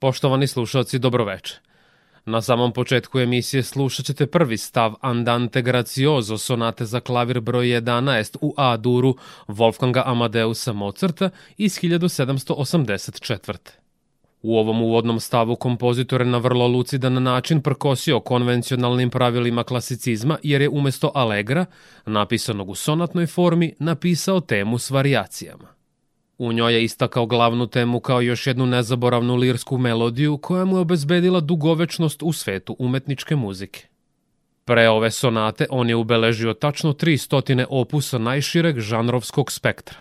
Poštovani slušalci, dobroveče. Na samom početku emisije slušat ćete prvi stav Andante Gracioso sonate za klavir broj 11 u A-duru Wolfganga Amadeusa Mozarta iz 1784. U ovom uvodnom stavu kompozitor je na vrlo lucidan način prkosio konvencionalnim pravilima klasicizma jer je umesto Allegra, napisanog u sonatnoj formi, napisao temu s varijacijama. U njoj je istakao glavnu temu kao još jednu nezaboravnu lirsku melodiju koja mu je obezbedila dugovečnost u svetu umetničke muzike. Pre ove sonate on je ubeležio tačno 300 opusa najšireg žanrovskog spektra.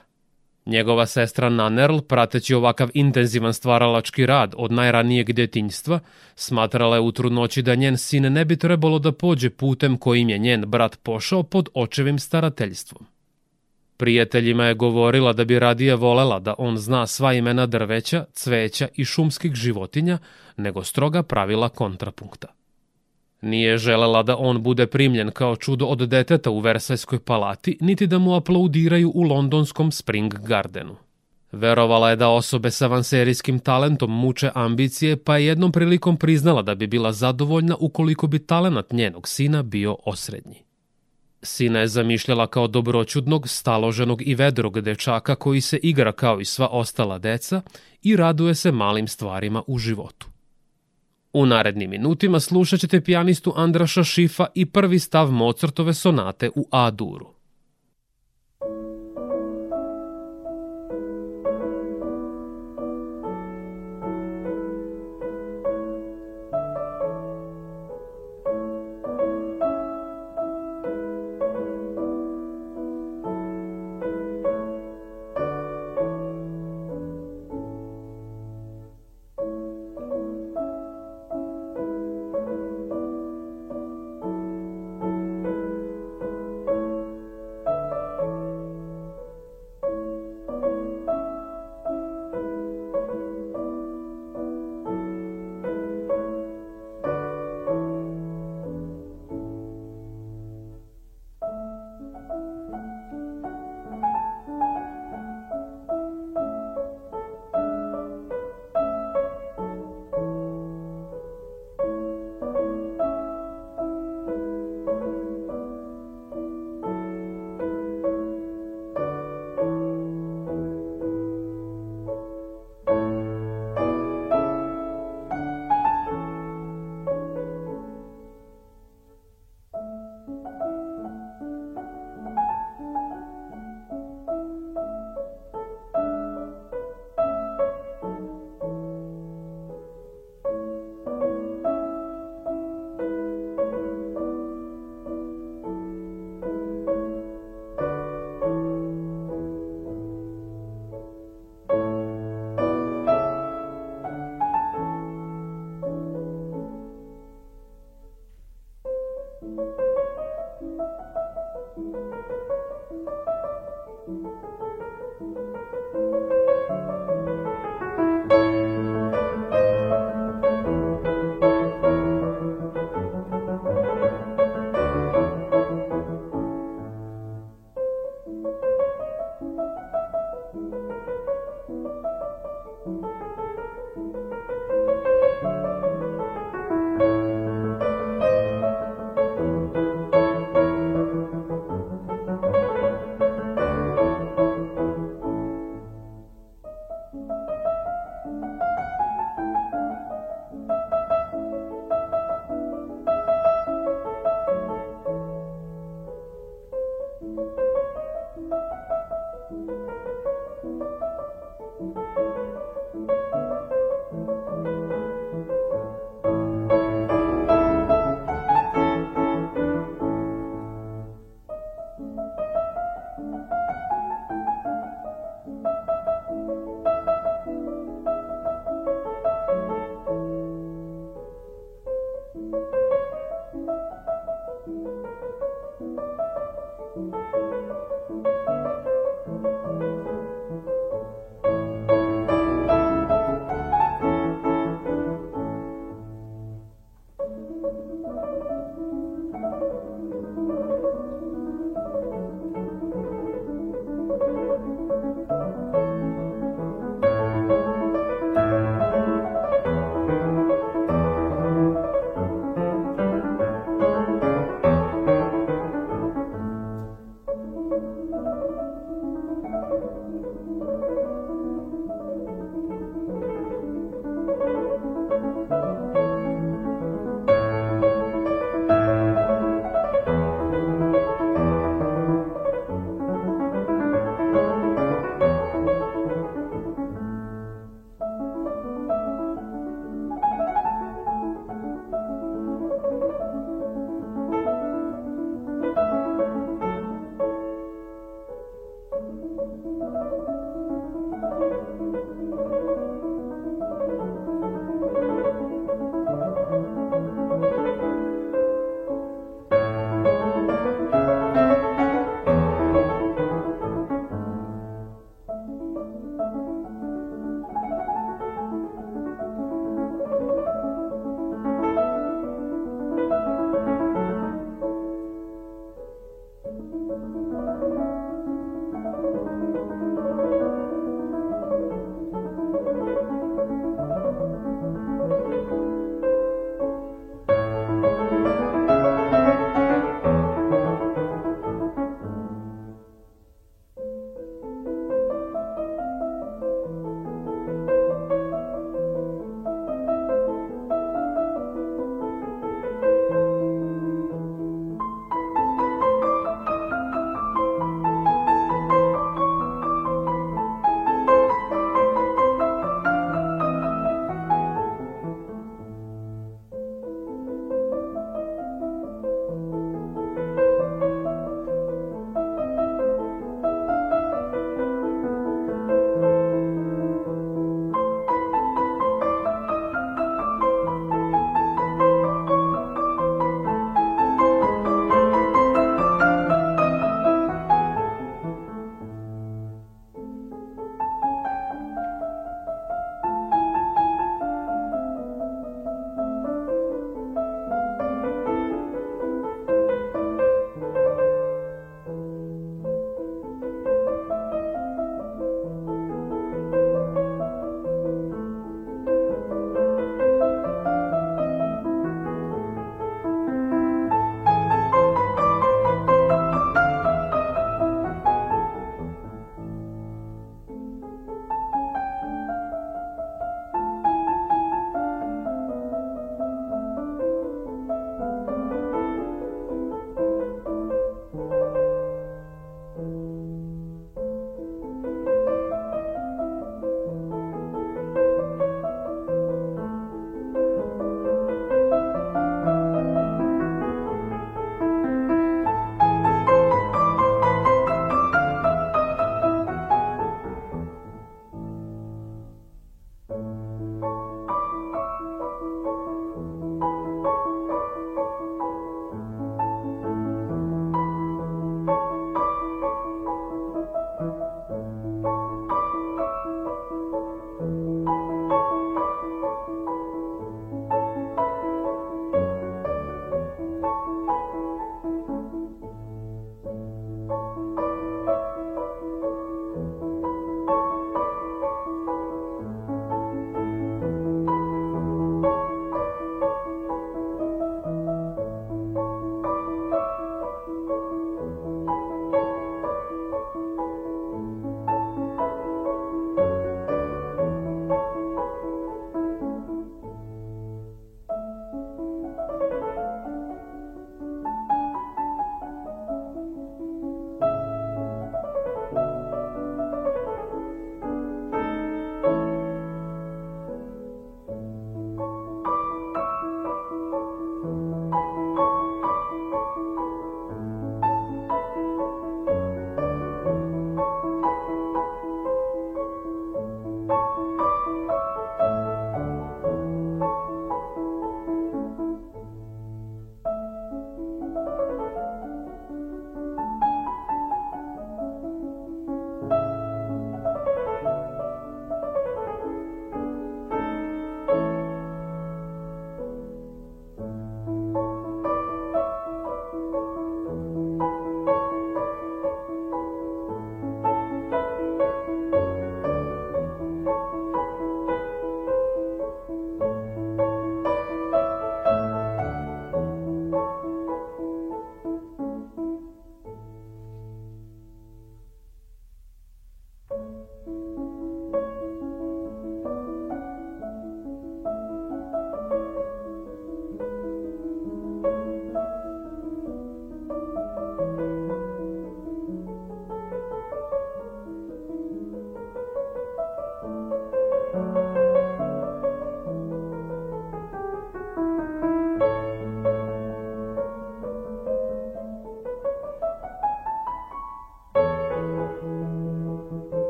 Njegova sestra Nanerl, prateći ovakav intenzivan stvaralački rad od najranijeg detinjstva, smatrala je u trudnoći da njen sin ne bi trebalo da pođe putem kojim je njen brat pošao pod očevim starateljstvom. Prijateljima je govorila da bi radije volela da on zna sva imena drveća, cveća i šumskih životinja, nego stroga pravila kontrapunkta. Nije želela da on bude primljen kao čudo od deteta u Versajskoj palati, niti da mu aplaudiraju u londonskom Spring Gardenu. Verovala je da osobe sa vanserijskim talentom muče ambicije, pa je jednom prilikom priznala da bi bila zadovoljna ukoliko bi talenat njenog sina bio osrednji. Sina je zamišljala kao dobroćudnog, staloženog i vedrog dečaka koji se igra kao i sva ostala deca i raduje se malim stvarima u životu. U narednim minutima slušat ćete pijanistu Andraša Šifa i prvi stav Mozartove sonate u A-duru.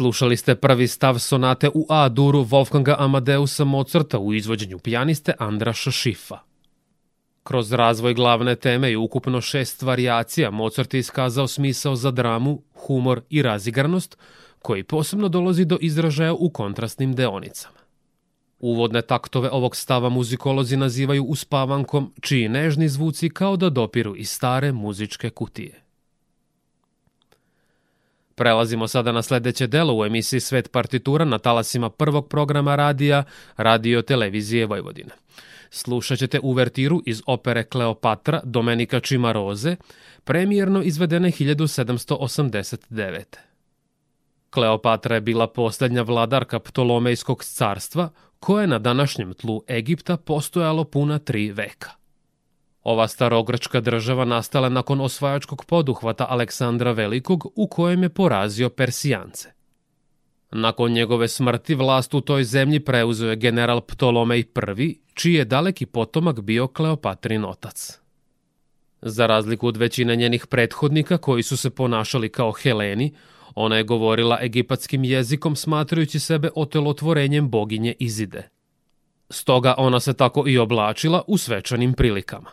Slušali ste prvi stav sonate u A-duru Wolfganga Amadeusa Mozarta u izvođenju pijaniste Andraša Šifa. Kroz razvoj glavne teme i ukupno šest varijacija Mozart je iskazao smisao za dramu, humor i razigarnost, koji posebno dolazi do izražaja u kontrastnim deonicama. Uvodne taktove ovog stava muzikolozi nazivaju uspavankom, čiji nežni zvuci kao da dopiru iz stare muzičke kutije. Prelazimo sada na sledeće delo u emisiji Svet partitura na talasima prvog programa radija Radio Televizije Vojvodine. Slušat ćete uvertiru iz opere Kleopatra Domenika Čimaroze, premijerno izvedene 1789. Kleopatra je bila poslednja vladarka Ptolomejskog carstva, koje na današnjem tlu Egipta postojalo puna tri veka. Ova starogrčka država nastala nakon osvajačkog poduhvata Aleksandra Velikog u kojem je porazio Persijance. Nakon njegove smrti vlast u toj zemlji preuzeo je general Ptolomej I, čiji je daleki potomak bio Kleopatrin otac. Za razliku od većine njenih prethodnika koji su se ponašali kao Heleni, ona je govorila egipatskim jezikom smatrajući sebe otelotvorenjem boginje Izide. Stoga ona se tako i oblačila u svečanim prilikama.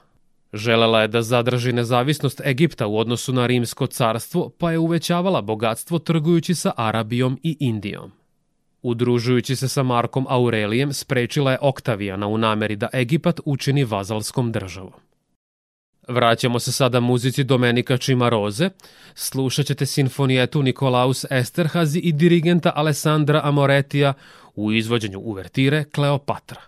Želela je da zadrži nezavisnost Egipta u odnosu na rimsko carstvo, pa je uvećavala bogatstvo trgujući sa Arabijom i Indijom. Udružujući se sa Markom Aurelijem, sprečila je Oktavijana u nameri da Egipat učini vazalskom državom. Vraćamo se sada muzici Domenika Čimaroze. Slušat ćete sinfonijetu Nikolaus Esterhazi i dirigenta Alessandra Amoretija u izvođenju uvertire Kleopatra.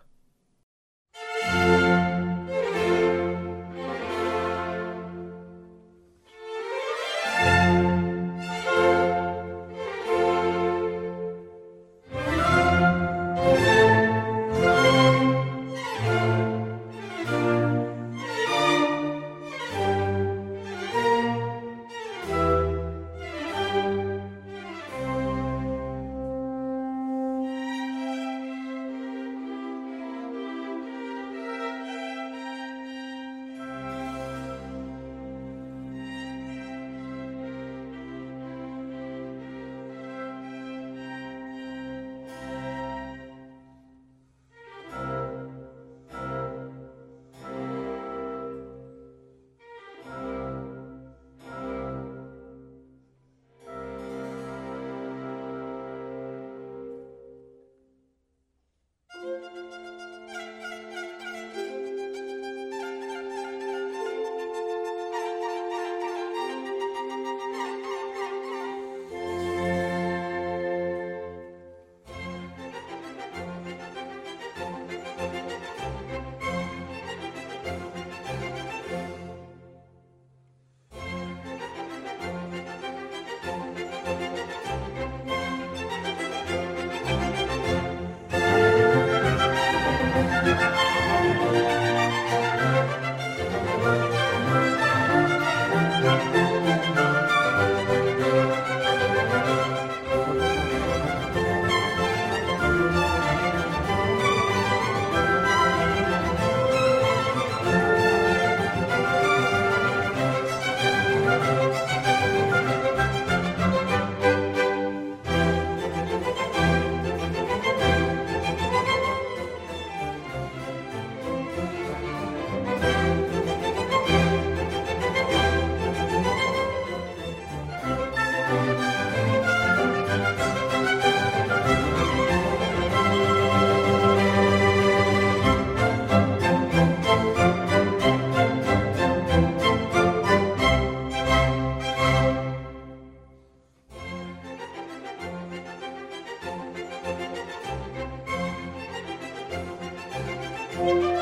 Thank you.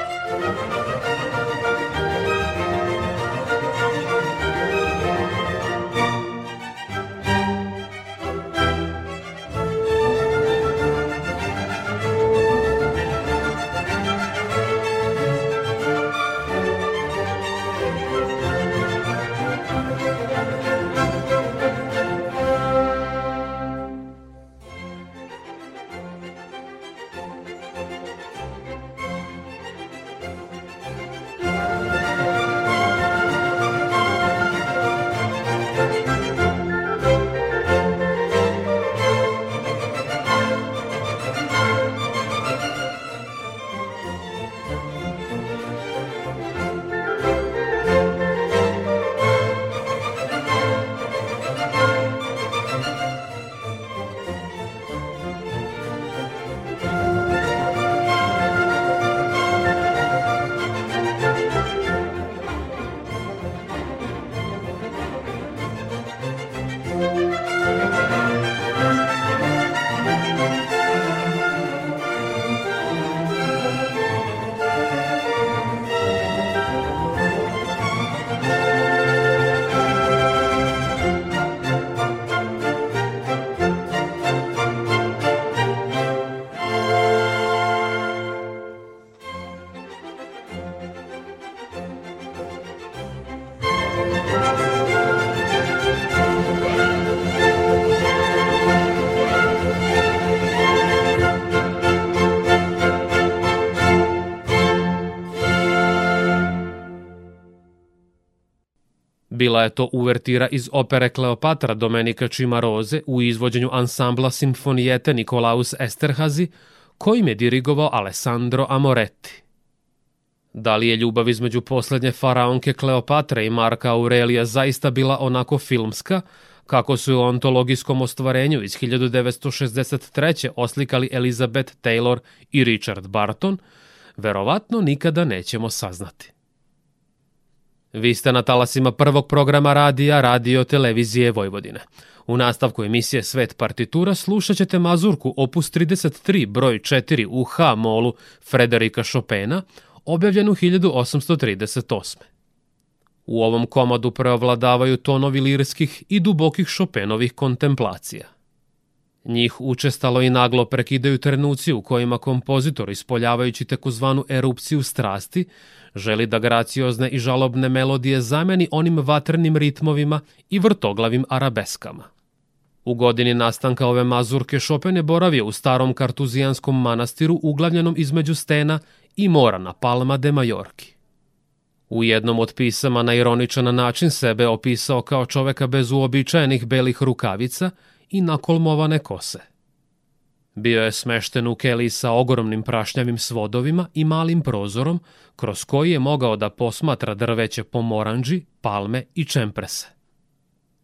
Bila je to uvertira iz opere Kleopatra Domenika Čimaroze u izvođenju ansambla Sinfonijete Nikolaus Esterhazi, kojim je dirigovao Alessandro Amoretti. Da li je ljubav između poslednje faraonke Kleopatre i Marka Aurelija zaista bila onako filmska, kako su u ontologijskom ostvarenju iz 1963. oslikali Elizabeth Taylor i Richard Barton, verovatno nikada nećemo saznati. Vi ste na talasima prvog programa radija Radio Televizije Vojvodine. U nastavku emisije Svet partitura slušat ćete mazurku opus 33 broj 4 u H-molu Frederika Chopina, objavljenu 1838. U ovom komadu preovladavaju tonovi lirskih i dubokih Chopinovih kontemplacija. Njih učestalo i naglo prekidaju trenuci u kojima kompozitor, ispoljavajući takozvanu erupciju strasti, Želi da graciozne i žalobne melodije zameni onim vatrnim ritmovima i vrtoglavim arabeskama. U godini nastanka ove mazurke Chopin je boravio u starom kartuzijanskom manastiru uglavljenom između stena i mora na Palma de Majorki. U jednom od pisama na ironičan način sebe opisao kao čoveka bez uobičajenih belih rukavica i nakolmovane kose – Bio je smešten u keli sa ogromnim prašnjavim svodovima i malim prozorom, kroz koji je mogao da posmatra drveće pomoranđi, palme i čemprese.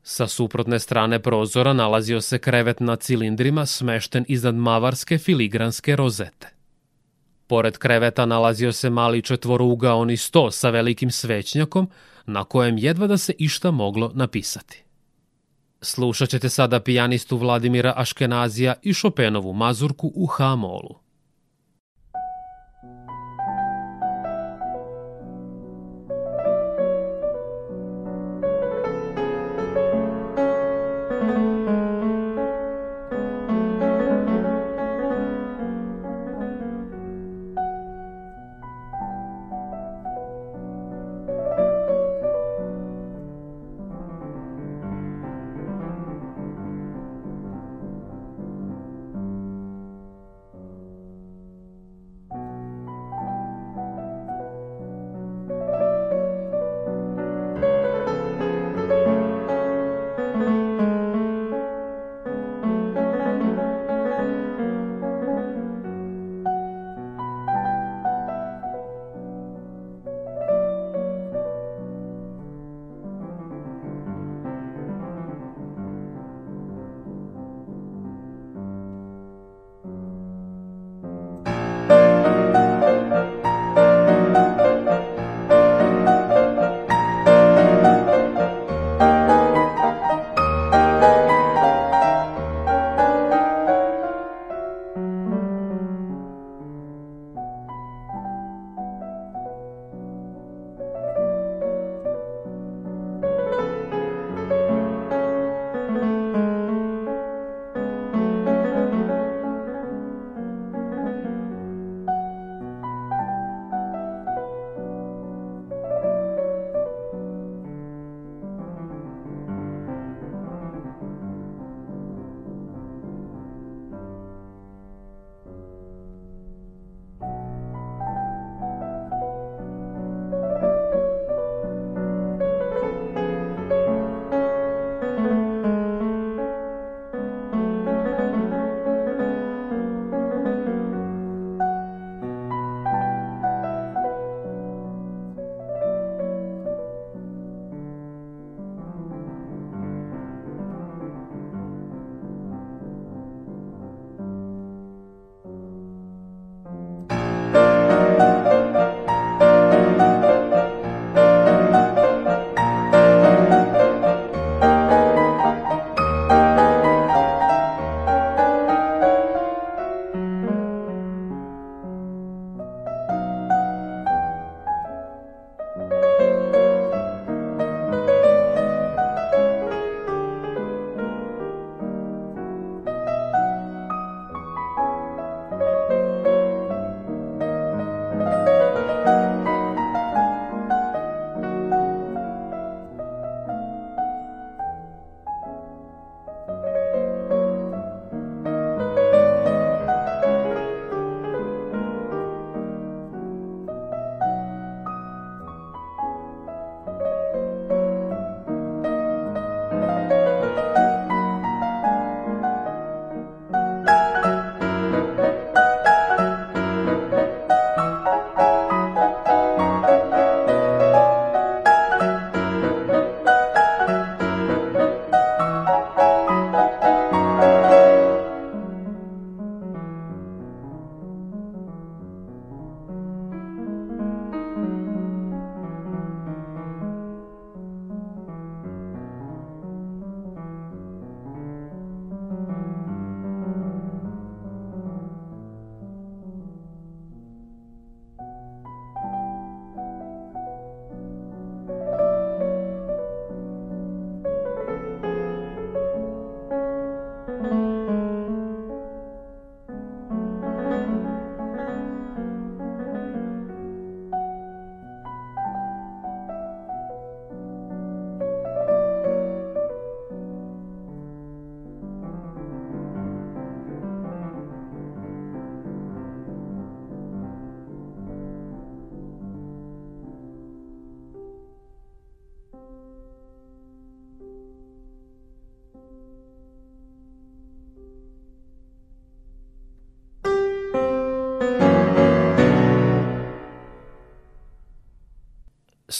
Sa suprotne strane prozora nalazio se krevet na cilindrima smešten iznad mavarske filigranske rozete. Pored kreveta nalazio se mali četvorugaoni sto sa velikim svećnjakom, na kojem jedva da se išta moglo napisati. Slušat ćete sada pijanistu Vladimira Aškenazija i Šopenovu mazurku u H-molu.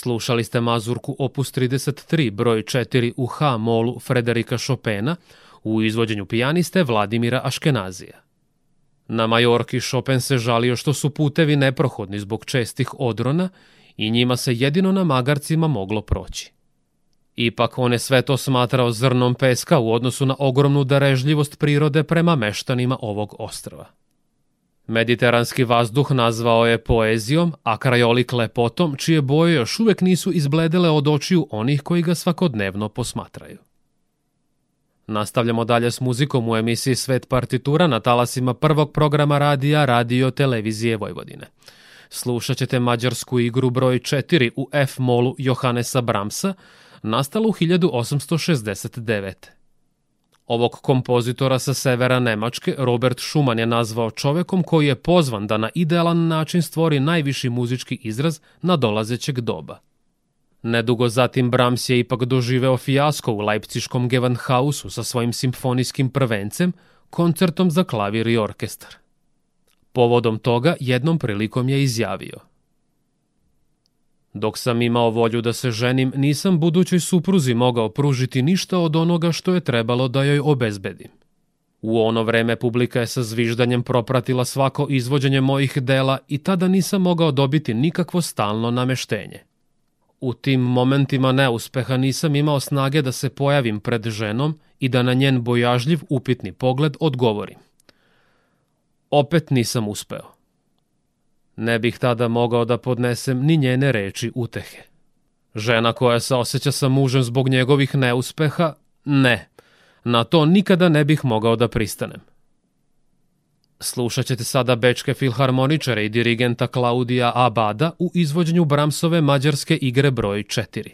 Slušali ste mazurku opus 33 broj 4 u H-molu Frederika Chopina u izvođenju pijaniste Vladimira Aškenazija. Na Majorki Chopin se žalio što su putevi neprohodni zbog čestih odrona i njima se jedino na magarcima moglo proći. Ipak on je sve to smatrao zrnom peska u odnosu na ogromnu darežljivost prirode prema meštanima ovog ostrva. Mediteranski vazduh nazvao je poezijom, a krajolik lepotom, čije boje još uvek nisu izbledele od očiju onih koji ga svakodnevno posmatraju. Nastavljamo dalje s muzikom u emisiji Svet partitura na talasima prvog programa radija Radio Televizije Vojvodine. Slušat ćete mađarsku igru broj 4 u F-molu Johanesa Bramsa, nastalu 1869. Ovog kompozitora sa severa Nemačke Robert Schumann je nazvao čovekom koji je pozvan da na idealan način stvori najviši muzički izraz na dolazećeg doba. Nedugo zatim Brahms je ipak doživeo fijasko u Leipciškom Gewandhausu sa svojim simfonijskim prvencem, koncertom za klavir i orkestar. Povodom toga jednom prilikom je izjavio – Dok sam imao volju da se ženim, nisam budućoj supruzi mogao pružiti ništa od onoga što je trebalo da joj obezbedim. U ono vreme publika je sa zviždanjem propratila svako izvođenje mojih dela i tada nisam mogao dobiti nikakvo stalno nameštenje. U tim momentima neuspeha nisam imao snage da se pojavim pred ženom i da na njen bojažljiv upitni pogled odgovorim. Opet nisam uspeo. Ne bih tada mogao da podnesem ni njene reči utehe. Žena koja se osjeća sa mužem zbog njegovih neuspeha? Ne. Na to nikada ne bih mogao da pristanem. Slušat ćete sada bečke filharmoničare i dirigenta Klaudija Abada u izvođenju Bramsove mađarske igre broj 4.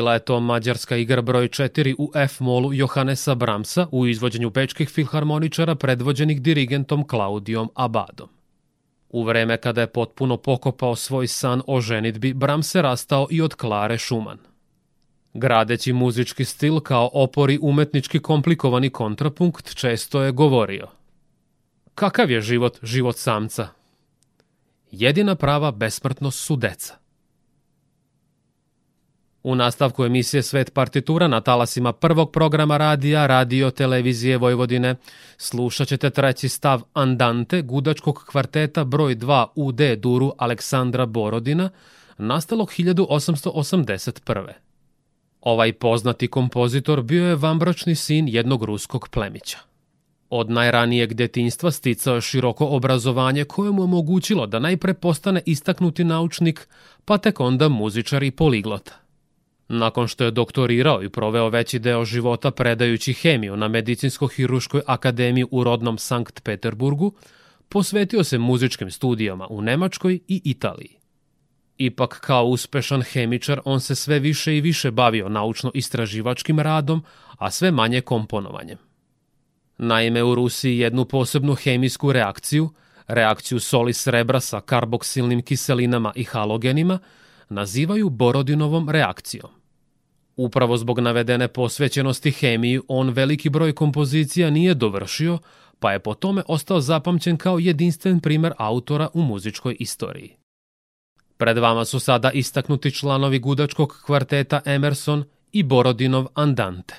Bila je to mađarska igra broj 4 u F-molu Johanesa Bramsa u izvođenju bečkih filharmoničara predvođenih dirigentom Klaudijom Abadom. U vreme kada je potpuno pokopao svoj san o ženitbi, Bram se rastao i od Klare Šuman. Gradeći muzički stil kao opori umetnički komplikovani kontrapunkt, često je govorio Kakav je život, život samca? Jedina prava besmrtnost su deca. U nastavku emisije Svet partitura na talasima prvog programa radija Radio Televizije Vojvodine slušat ćete treći stav Andante gudačkog kvarteta broj 2 UD duru Aleksandra Borodina, nastalog 1881. Ovaj poznati kompozitor bio je vambračni sin jednog ruskog plemića. Od najranijeg detinjstva sticao je široko obrazovanje koje mu omogućilo da najpre postane istaknuti naučnik, pa tek onda muzičar i poliglota. Nakon što je doktorirao i proveo veći deo života predajući hemiju na Medicinsko-hiruškoj akademiji u rodnom Sankt Peterburgu, posvetio se muzičkim studijama u Nemačkoj i Italiji. Ipak kao uspešan hemičar on se sve više i više bavio naučno-istraživačkim radom, a sve manje komponovanjem. Naime, u Rusiji jednu posebnu hemijsku reakciju, reakciju soli srebra sa karboksilnim kiselinama i halogenima, nazivaju Borodinovom reakcijom. Upravo zbog navedene posvećenosti hemiji on veliki broj kompozicija nije dovršio, pa je po tome ostao zapamćen kao jedinstven primer autora u muzičkoj istoriji. Pred vama su sada istaknuti članovi gudačkog kvarteta Emerson i Borodinov Andante.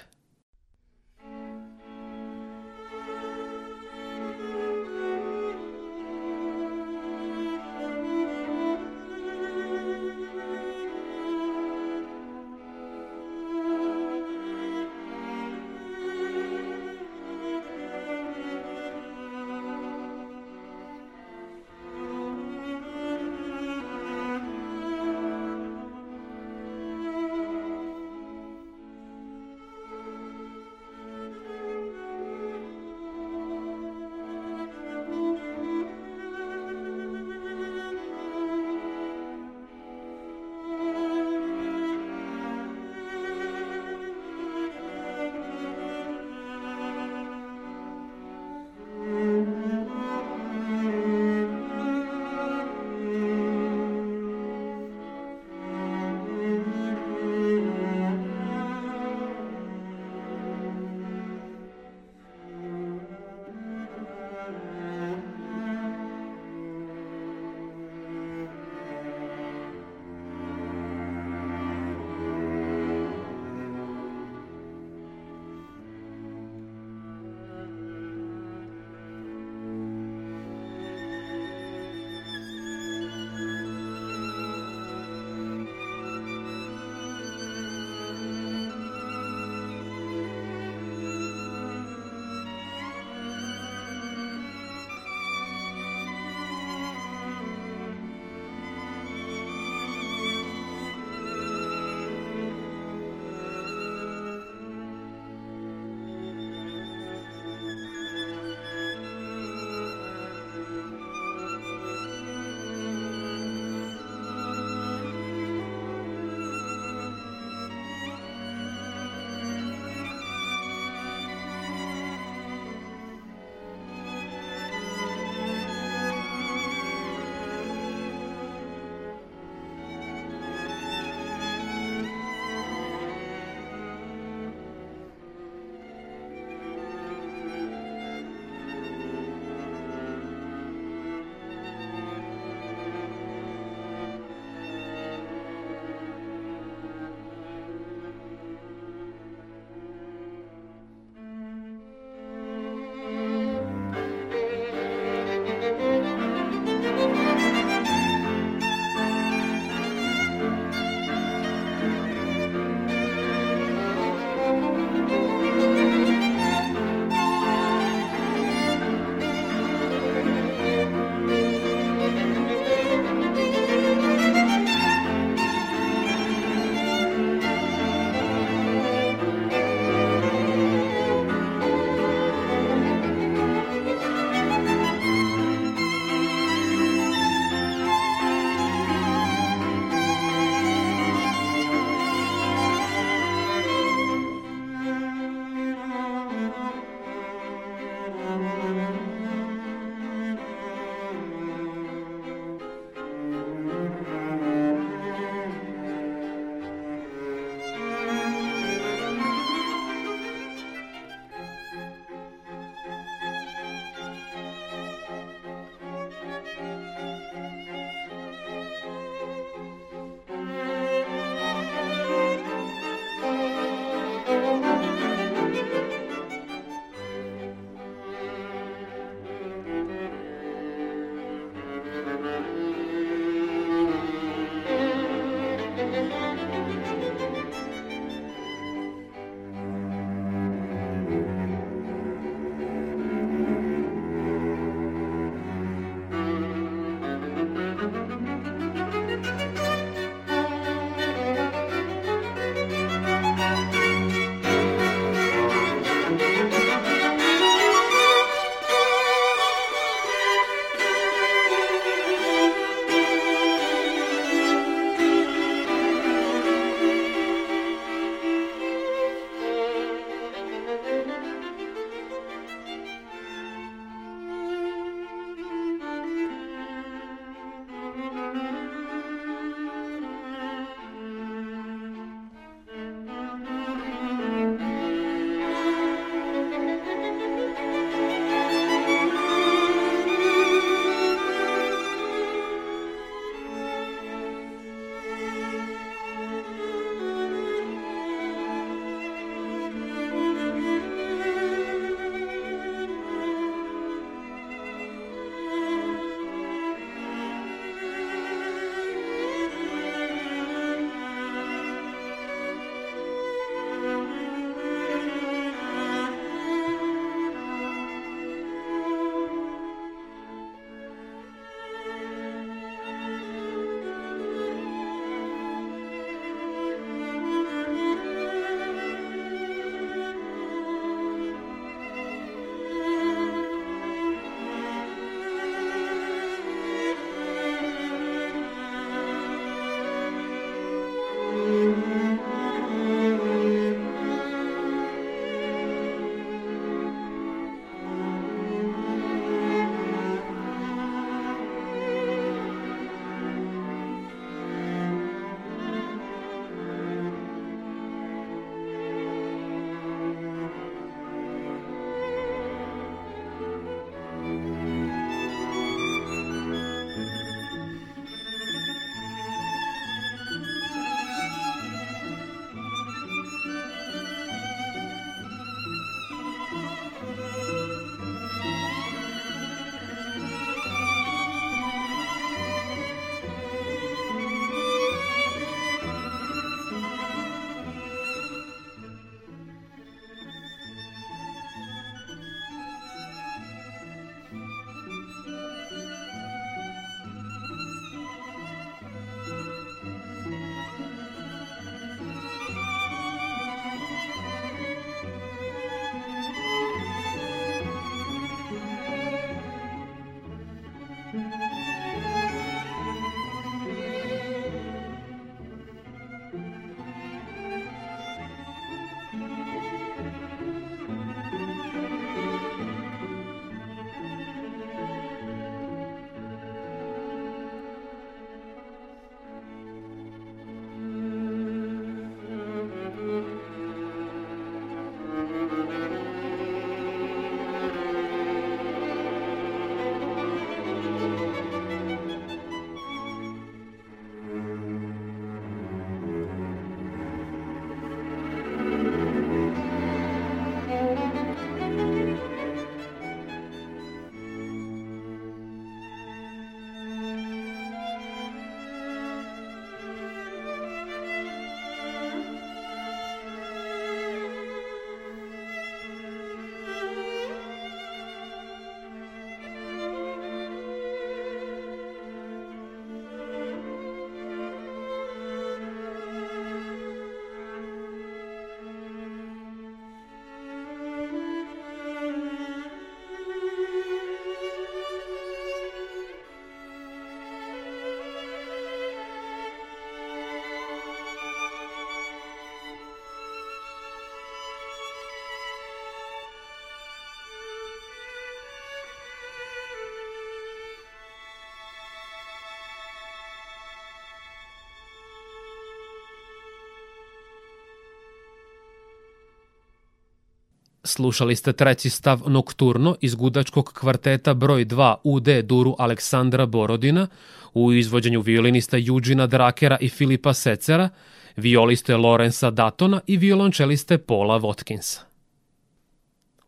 Slušali ste treći stav Nokturno iz gudačkog kvarteta broj 2 UD Duru Aleksandra Borodina u izvođenju violinista Juđina Drakera i Filipa Secera, violiste Lorensa Datona i violončeliste Paula Watkinsa.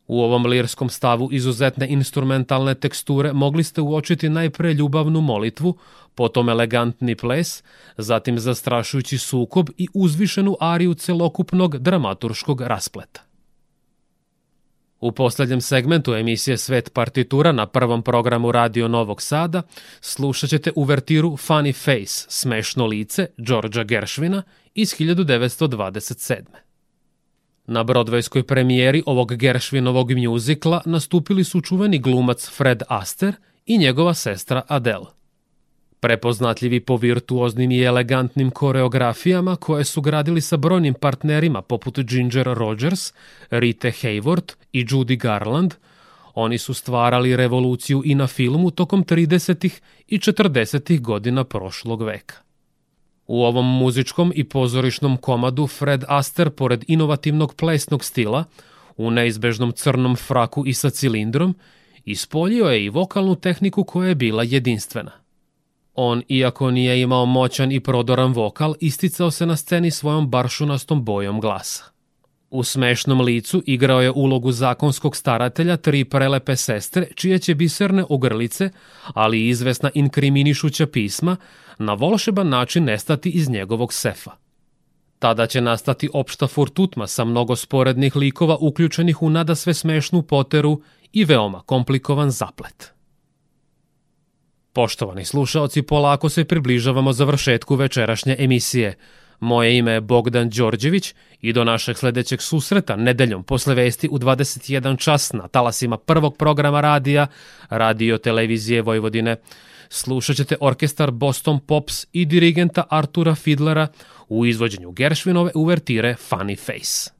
U ovom lirskom stavu izuzetne instrumentalne teksture mogli ste uočiti najpre ljubavnu molitvu, potom elegantni ples, zatim zastrašujući sukob i uzvišenu ariju celokupnog dramaturškog raspleta. U poslednjem segmentu emisije Svet partitura na prvom programu Radio Novog Sada slušat ćete uvertiru Funny Face, smešno lice, Đorđa Gershvina iz 1927. Na brodvejskoj premijeri ovog Gershvinovog mjuzikla nastupili su čuveni glumac Fred Aster i njegova sestra Adele prepoznatljivi po virtuoznim i elegantnim koreografijama koje su gradili sa brojnim partnerima poput Ginger Rogers, Rite Hayward i Judy Garland, oni su stvarali revoluciju i na filmu tokom 30. i 40. godina prošlog veka. U ovom muzičkom i pozorišnom komadu Fred Aster, pored inovativnog plesnog stila, u neizbežnom crnom fraku i sa cilindrom, ispoljio je i vokalnu tehniku koja je bila jedinstvena. On, iako nije imao moćan i prodoran vokal, isticao se na sceni svojom baršunastom bojom glasa. U smešnom licu igrao je ulogu zakonskog staratelja tri prelepe sestre, čije će biserne ogrlice, ali i izvesna inkriminišuća pisma, na volšeban način nestati iz njegovog sefa. Tada će nastati opšta furtutma sa mnogo sporednih likova uključenih u nada sve smešnu poteru i veoma komplikovan zaplet. Poštovani slušaoci, polako se približavamo završetku večerašnje emisije. Moje ime je Bogdan Đorđević i do našeg sledećeg susreta nedeljom posle vesti u 21 čas na talasima prvog programa radija, radio televizije Vojvodine. Slušat ćete orkestar Boston Pops i dirigenta Artura Fidlera u izvođenju Gershvinove uvertire Funny Face.